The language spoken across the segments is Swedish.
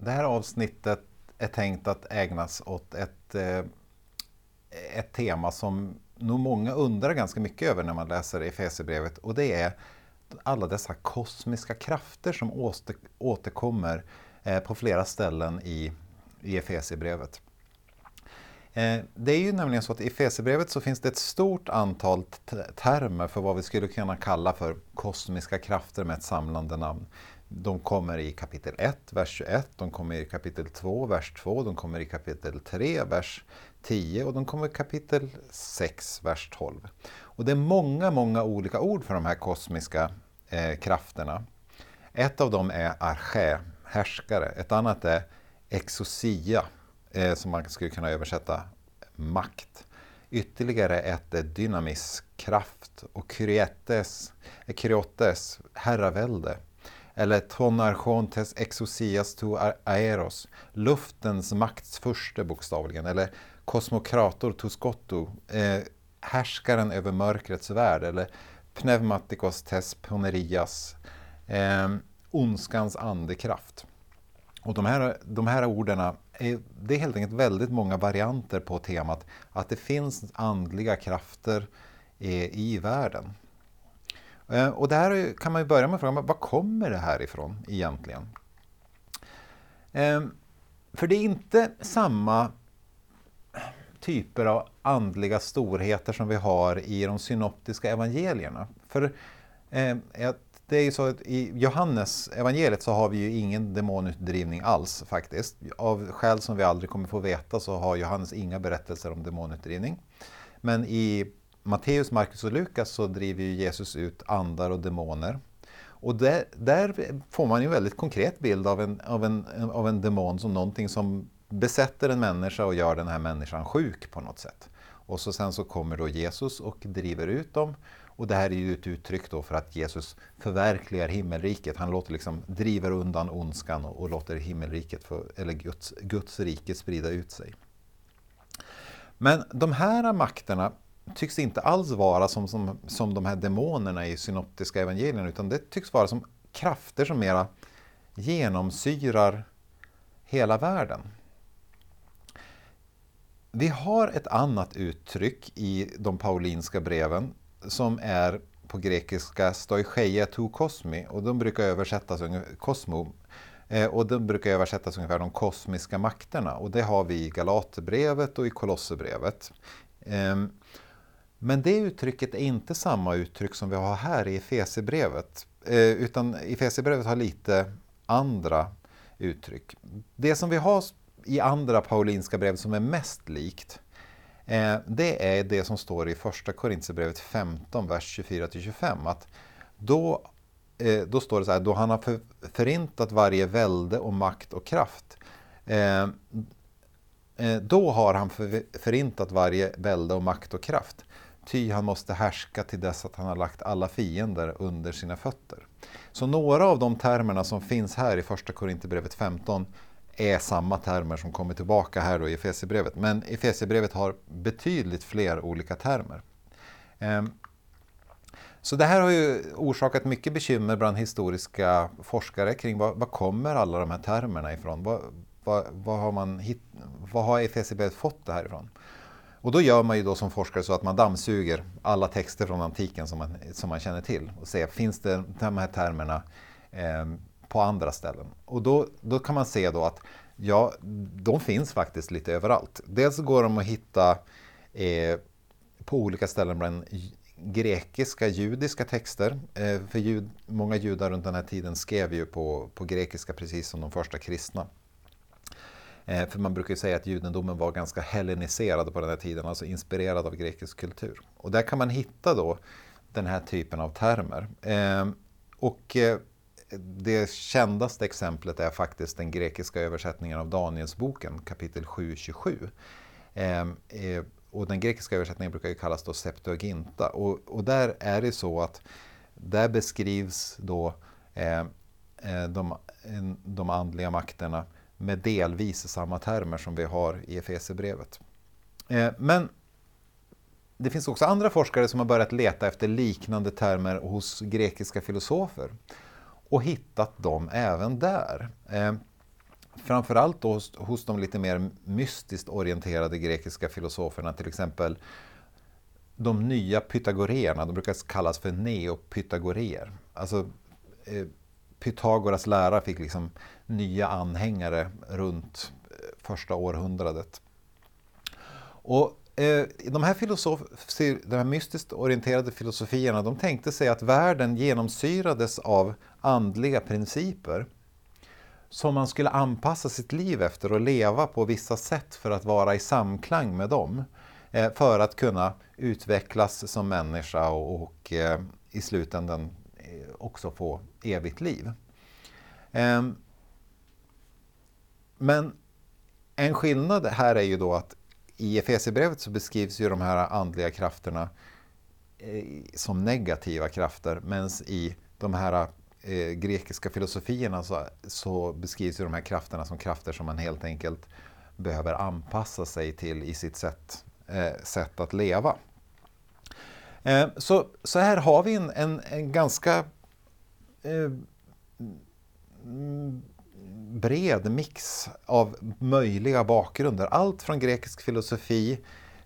det här avsnittet är tänkt att ägnas åt ett, eh, ett tema som nog många undrar ganska mycket över när man läser Efesierbrevet och det är alla dessa kosmiska krafter som återkommer eh, på flera ställen i, i Efesierbrevet. Eh, det är ju nämligen så att i Efesierbrevet så finns det ett stort antal termer för vad vi skulle kunna kalla för kosmiska krafter med ett samlande namn. De kommer i kapitel 1, vers 21, de kommer i kapitel 2, vers 2, de kommer i kapitel 3, vers 10 och de kommer i kapitel 6, vers 12. Och det är många, många olika ord för de här kosmiska eh, krafterna. Ett av dem är arché, härskare. Ett annat är exosia, eh, som man skulle kunna översätta makt. Ytterligare ett är dynamisk kraft och kryetes, eh, kryotes, herravälde. Eller tonarchontes exosias to aeros, luftens makts maktsfurste bokstavligen. Eller kosmokrator to skotto, eh, härskaren över mörkrets värld. Eller pneumatikos tes ponerias, eh, ondskans andekraft. Och de här, de här orden är, det är helt enkelt väldigt många varianter på temat att det finns andliga krafter i, i världen. Eh, och där kan man ju börja med att fråga, var kommer det här ifrån egentligen? Ehm, för det är inte samma typer av andliga storheter som vi har i de synoptiska evangelierna. För ehm, det är ju så att i Johannes evangeliet så har vi ju ingen demonutdrivning alls faktiskt. Av skäl som vi aldrig kommer få veta så har Johannes inga berättelser om demonutdrivning. Men i Matteus, Markus och Lukas så driver ju Jesus ut andar och demoner. Och där, där, får man ju en väldigt konkret bild av en, av, en, av en demon som någonting som besätter en människa och gör den här människan sjuk på något sätt. Och så sen så kommer då Jesus och driver ut dem. Och det här är ju ett uttryck då för att Jesus förverkligar himmelriket. Han låter liksom driver undan ondskan och, och låter himmelriket, för, eller Guds, Guds rike sprida ut sig. Men de här makterna tycks inte alls vara som, som, som de här demonerna i synoptiska evangelierna utan det tycks vara som krafter som mera genomsyrar hela världen. Vi har ett annat uttryck i de paulinska breven som är på grekiska stoicheia to kosmi och de brukar översättas kosmo eh, och de brukar översättas ungefär de kosmiska makterna och det har vi i Galaterbrevet och i Kolosserbrevet. Ehm, men det uttrycket är inte samma uttryck som vi har här i Efesierbrevet eh, utan Efesierbrevet har lite andra uttryck. Det som vi har i andra paulinska brev som är mest likt, eh, det är det som står i första Korintierbrevet 15, vers 24-25. Att då, eh, då står det så här, då han har för, förintat varje välde och makt och kraft, då har han för, förintat varje välde och makt och kraft. Ty han måste härska till dess att han har lagt alla fiender under sina fötter. Så några av de termerna som finns här i första Korinthierbrevet 15 är samma termer som kommer tillbaka här då i Efesierbrevet. Men Efesierbrevet har betydligt fler olika termer. Ehm, så det här har ju orsakat mycket bekymmer bland historiska forskare kring var, var kommer alla de här termerna ifrån? Var, var, var har, man hit, var har Efesierbrevet fått det här ifrån? Och då gör man ju då som forskare så att man dammsuger alla texter från antiken som man, som man känner till och ser, finns det de här termerna eh, på andra ställen. Och då, då kan man se då att ja, de finns faktiskt lite överallt. Dels går de att hitta eh, på olika ställen bland grekiska, judiska texter. Eh, för jud, många judar runt den här tiden skrev ju på, på grekiska precis som de första kristna. Eh, för man brukar ju säga att judendomen var ganska helleniserad på den här tiden, alltså inspirerad av grekisk kultur. Och där kan man hitta då den här typen av termer. Eh, och eh, det kändaste exemplet är faktiskt den grekiska översättningen av Danielsboken kapitel 7.27. Eh, eh, och den grekiska översättningen brukar ju kallas då Septuaginta. Och, och där är det så att där beskrivs då eh, eh de, eh, de andliga makterna med delvis samma termer som vi har i Efesierbrevet. Eh, men det finns också andra forskare som har börjat leta efter liknande termer hos grekiska filosofer och hittat dem även där. Eh, framförallt då hos, de lite mer mystiskt orienterade grekiska filosoferna, till exempel de nya pythagoreerna, de brukar kallas för neopythagoreer. Alltså, eh, Pythagoras lära fick liksom nya anhängare runt eh, första århundradet. Och eh, de, här de här mystiskt orienterade filosofierna de tänkte sig att världen genomsyrades av andliga principer som man skulle anpassa sitt liv efter och leva på vissa sätt för att vara i samklang med dem. Eh, för att kunna utvecklas som människa och, och i slutändan också få evigt liv. Ehm, men en skillnad här är ju då att i Efesierbrevet så beskrivs ju de här andliga krafterna eh, som negativa krafter medan i de här eh, grekiska filosofierna så, så beskrivs ju de här krafterna som krafter som man helt enkelt behöver anpassa sig till i sitt sätt, eh, sätt att leva. Eh, så, så här har vi en, en, en ganska eh, mm, bred mix av möjliga bakgrunder. Allt från grekisk filosofi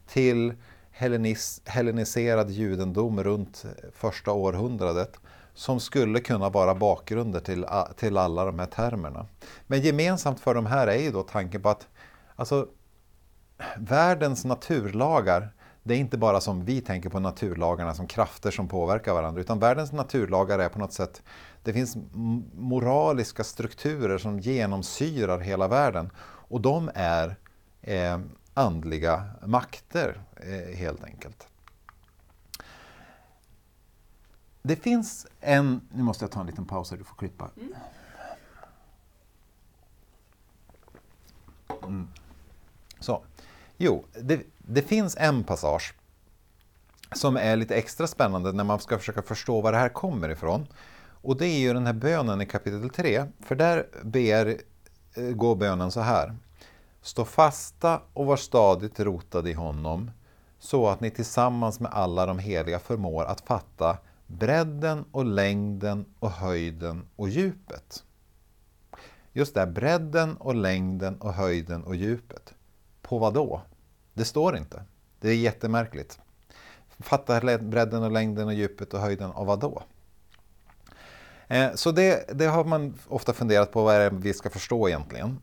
till hellenis, helleniserad judendom runt första århundradet som skulle kunna vara bakgrunder till, till alla de här termerna. Men gemensamt för de här är ju då tanken på att alltså, världens naturlagar, det är inte bara som vi tänker på naturlagarna som krafter som påverkar varandra, utan världens naturlagar är på något sätt, det finns moraliska strukturer som genomsyrar hela världen och de är eh, andliga makter eh, helt enkelt. Det finns en... Nu måste jag ta en liten paus här, du får klippa. Mm. Så. Jo, det, det finns en passage som är lite extra spännande när man ska försöka förstå var det här kommer ifrån. Och det är ju den här bönen i kapitel 3. För där ber, eh, går bönen så här. Stå fasta och var stadigt rotade i honom så att ni tillsammans med alla de heliga förmår att fatta bredden och längden och höjden och djupet. Just det, bredden och längden och höjden och djupet. På vad då? Det står inte. Det är jättemärkligt. Fattar bredden och längden och djupet och höjden av vad då? Eh, så det, det, har man ofta funderat på vad är det vi ska förstå egentligen.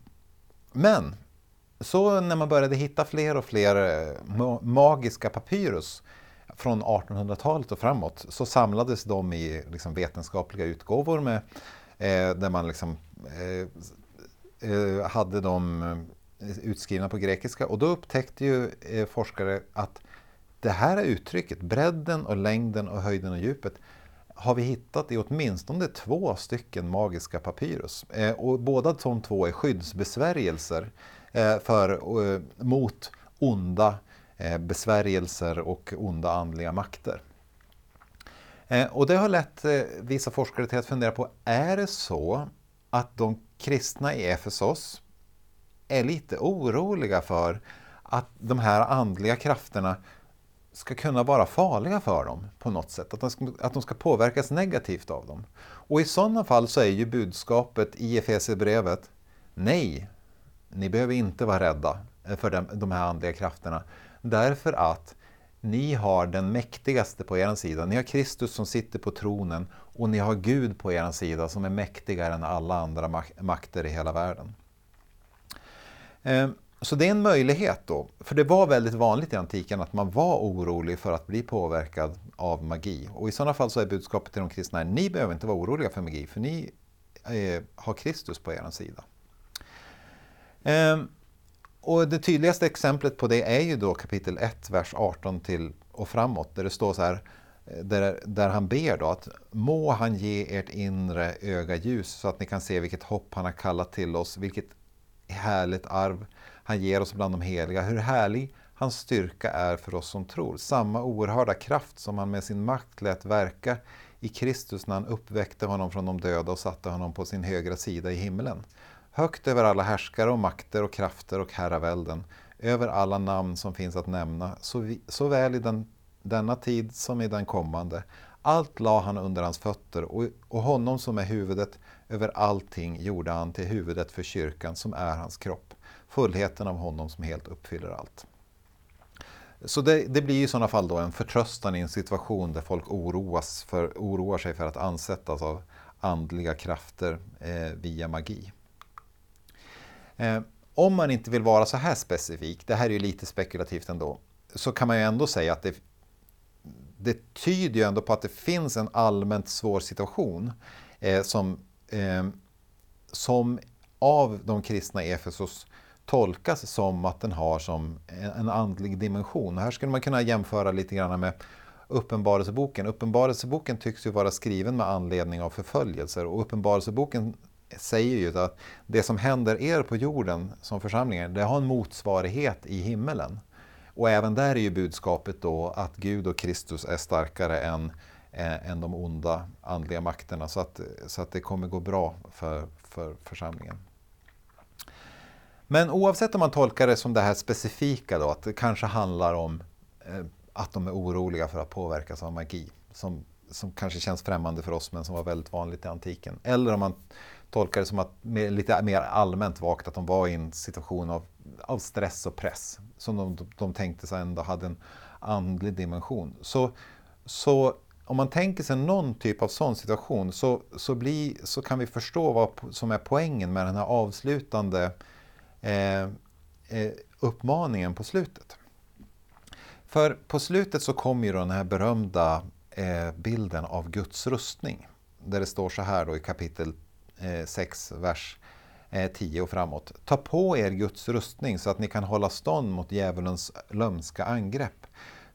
Men så när man började hitta fler och fler eh, magiska papyrus från 1800-talet och framåt så samlades de i liksom vetenskapliga utgåvor med, eh, där man liksom, eh, eh hade dem utskrivna på grekiska och då upptäckte ju eh, forskare att det här uttrycket, bredden och längden och höjden och djupet, har vi hittat i åtminstone två stycken magiska papyrus. Eh, och båda de två är skyddsbesvärjelser eh, för, mot onda besvärjelser och onda andliga makter. Och det har lett vissa forskare till att fundera på, är det så att de kristna i Efesos är lite oroliga för att de här andliga krafterna ska kunna vara farliga för dem på något sätt, att de, ska, att de ska påverkas negativt av dem. Och i sådana fall så är ju budskapet i Efesierbrevet, nej, ni behöver inte vara rädda för de, de här andliga krafterna. Därför att ni har den mäktigaste på er sida. Ni har Kristus som sitter på tronen och ni har Gud på er sida som är mäktigare än alla andra makter i hela världen. Ehm, så det är en möjlighet då, för det var väldigt vanligt i antiken att man var orolig för att bli påverkad av magi. Och i sådana fall så är budskapet till de kristna, ni behöver inte vara oroliga för magi, för ni eh, har Kristus på er sida. Ehm, och det tydligaste exemplet på det är ju då kapitel 1, vers 18 till och framåt, där det står så här, eh, där, där han ber då att må han ge ert inre öga ljus så att ni kan se vilket hopp han har kallat till oss, vilket härligt arv han ger oss bland de heliga, hur härlig hans styrka är för oss som tror. Samma oerhörda kraft som han med sin makt lät verka i Kristus när han uppväckte honom från de döda och satte honom på sin högra sida i himlen högt över alla härskare och makter och krafter och herravälden, över alla namn som finns att nämna, såväl i den, denna tid som i den kommande. Allt la han under hans fötter och, och honom som är huvudet över allting gjorde han till huvudet för kyrkan som är hans kropp. Fullheten av honom som helt uppfyller allt. Så det, det, blir i sådana fall då en förtröstan i en situation där folk oroas för, oroar sig för att ansättas av andliga krafter eh, via magi. Eh, om man inte vill vara så här specifik, det här är ju lite spekulativt ändå, så kan man ju ändå säga att det, det tyder ju ändå på att det finns en allmänt svår situation eh, som, eh, som av de kristna i Efesos tolkas som att den har som en andlig dimension. här skulle man kunna jämföra lite grann med Uppenbarelseboken. Uppenbarelseboken tycks ju vara skriven med anledning av förföljelser och Uppenbarelseboken säger ju att det som händer er på jorden som församlingar, det har en motsvarighet i himmelen. Och även där är ju budskapet då att Gud och Kristus är starkare än, eh, än de onda andliga makterna. Så att, så att det kommer gå bra för, för församlingen. Men oavsett om man tolkar det som det här specifika då, att det kanske handlar om eh, att de är oroliga för att påverkas av magi, som, som kanske känns främmande för oss men som var väldigt vanligt i antiken. Eller om man tolkar det som att lite mer allmänt vagt att de var i en situation av, av stress och press som de, de tänkte sig ändå hade en andlig dimension. Så, så om man tänker sig någon typ av sån situation så, så, bli, så kan vi förstå vad som är poängen med den här avslutande eh, eh, uppmaningen på slutet. För på slutet så kommer ju den här berömda eh, bilden av Guds rustning. Där det står så här då i kapitel Eh, 6, vers eh, 10 och framåt. Ta på er Guds rustning så att ni kan hålla stånd mot djävulens lömska angrepp.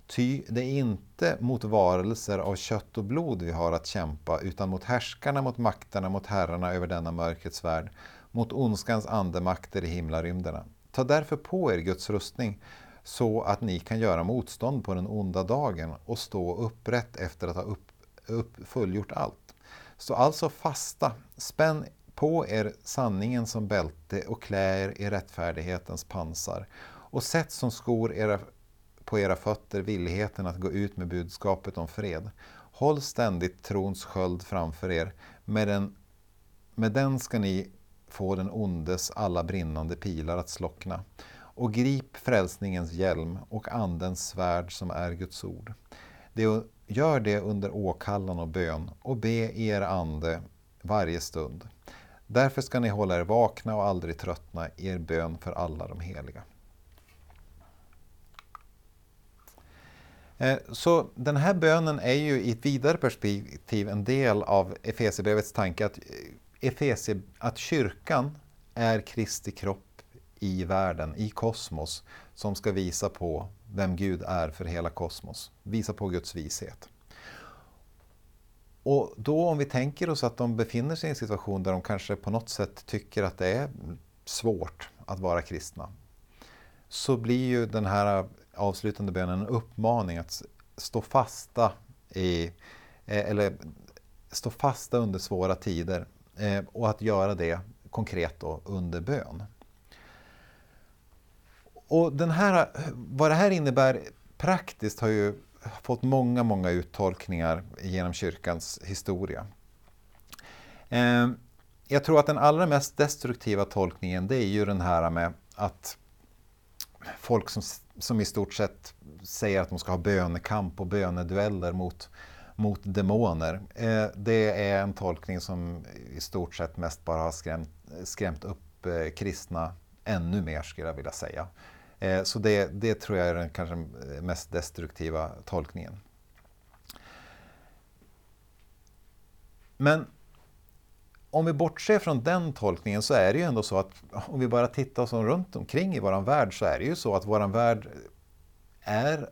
Ty det är inte mot varelser av kött och blod vi har att kämpa, utan mot härskarna, mot makterna, mot herrarna över denna mörkrets värld, mot ondskans andemakter i himlarymderna. Ta därför på er Guds rustning, så att ni kan göra motstånd på den onda dagen och stå upprätt efter att ha upp, upp, fullgjort allt. Stå alltså fasta, spänn på er sanningen som bälte och klä er i rättfärdighetens pansar och sätt som skor era, på era fötter villigheten att gå ut med budskapet om fred. Håll ständigt trons sköld framför er, med den, med den ska ni få den ondes alla brinnande pilar att slockna. Och grip frälsningens hjälm och Andens svärd som är Guds ord. Det, gör det under åkallan och bön och be er ande varje stund. Därför ska ni hålla er vakna och aldrig tröttna i er bön för alla de heliga. Eh, så den här bönen är ju i ett vidare perspektiv en del av Efesierbrevets tanke att, eh, Efesie, att kyrkan är Kristi kropp i världen, i kosmos, som ska visa på vem Gud är för hela kosmos. Visa på Guds vishet. Och då om vi tänker oss att de befinner sig i en situation där de kanske på något sätt tycker att det är svårt att vara kristna. Så blir ju den här avslutande bönen en uppmaning att stå fasta i, eh, eller stå fasta under svåra tider eh, och att göra det konkret då under bön. Och den här, vad det här innebär praktiskt har ju fått många, många uttolkningar genom kyrkans historia. Ehm, jag tror att den allra mest destruktiva tolkningen det är ju den här med att folk som, som i stort sett säger att de ska ha bönekamp och bönedueller mot, mot demoner. Ehm, det är en tolkning som i stort sett mest bara har skrämt, skrämt upp eh, kristna ännu mer skulle jag vilja säga. Eh, så det, det tror jag är den kanske eh, mest destruktiva tolkningen. Men om vi bortser från den tolkningen så är det ju ändå så att om vi bara tittar oss runt omkring i vår värld så är det ju så att vår värld är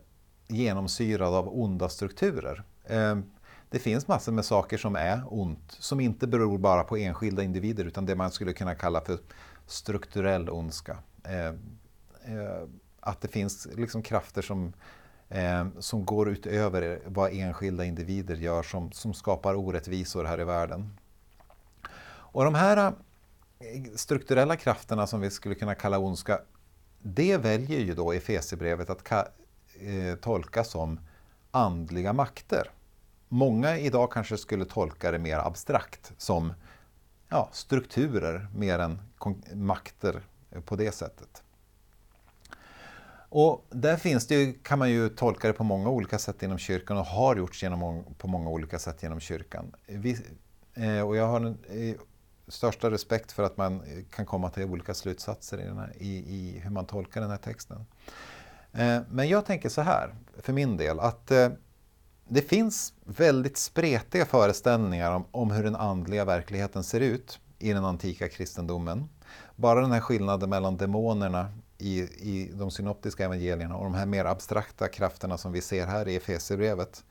genomsyrad av onda strukturer. Ehm, det finns massor med saker som är ont, som inte beror bara på enskilda individer utan det man skulle kunna kalla för strukturell ondska. Ehm, Eh, att det finns liksom krafter som, eh, som går utöver vad enskilda individer gör som, som skapar orättvisor här i världen. Och de här eh, strukturella krafterna som vi skulle kunna kalla ondska, det väljer ju då Efesierbrevet att ka, eh, tolka som andliga makter. många idag kanske skulle tolka det mer abstrakt som ja, strukturer mer än makter på det sättet. Och där finns det ju, kan man ju tolka det på många olika sätt inom kyrkan och har gjorts genom, på många olika sätt genom kyrkan. Vi, eh, och jag har den eh, största respekt för att man eh, kan komma till olika slutsatser i, här, i, i hur man tolkar den här texten. Eh, men jag tänker så här, för min del, att eh, det finns väldigt spretiga föreställningar om, om hur den andliga verkligheten ser ut i den antika kristendomen. Bara den här skillnaden mellan demonerna i, i de synoptiska evangelierna och de här mer abstrakta krafterna som vi ser här i Efesierbrevet.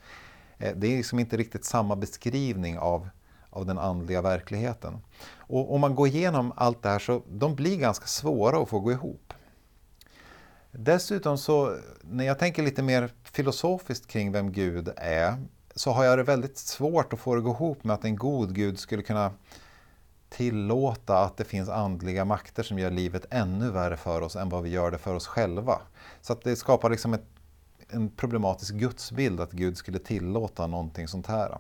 Eh, det är liksom inte riktigt samma beskrivning av, av den andliga verkligheten. Och om man går igenom allt det här så de blir ganska svåra att få gå ihop. Dessutom så, när jag tänker lite mer filosofiskt kring vem Gud är, så har jag det väldigt svårt att få det att gå ihop med att en god Gud skulle kunna tillåta att det finns andliga makter som gör livet ännu värre för oss än vad vi gör det för oss själva. Så att det skapar liksom ett, en problematisk gudsbild att Gud skulle tillåta någonting sånt här.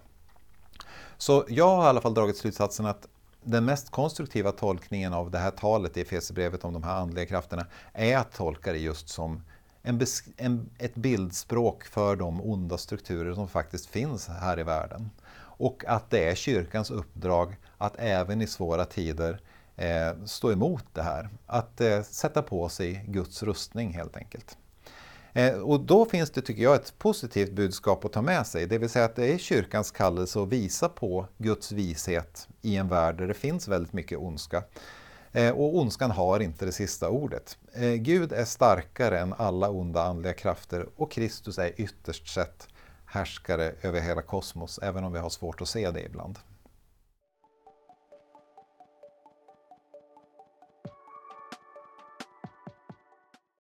Så jag har i alla fall dragit slutsatsen att den mest konstruktiva tolkningen av det här talet i Efesierbrevet om de här andliga krafterna är att tolka det just som en, en, ett bildspråk för de onda strukturer som faktiskt finns här i världen. Och att det är kyrkans uppdrag att även i svåra tider eh, stå emot det här. Att eh, sätta på sig Guds rustning helt enkelt. Eh, och då finns det, tycker jag, ett positivt budskap att ta med sig. Det vill säga att det är kyrkans kallelse att visa på Guds vishet i en värld där det finns väldigt mycket ondska. Eh, och ondskan har inte det sista ordet. Eh, Gud är starkare än alla onda andliga krafter och Kristus är ytterst sett härskare över hela kosmos, även om vi har svårt att se det ibland.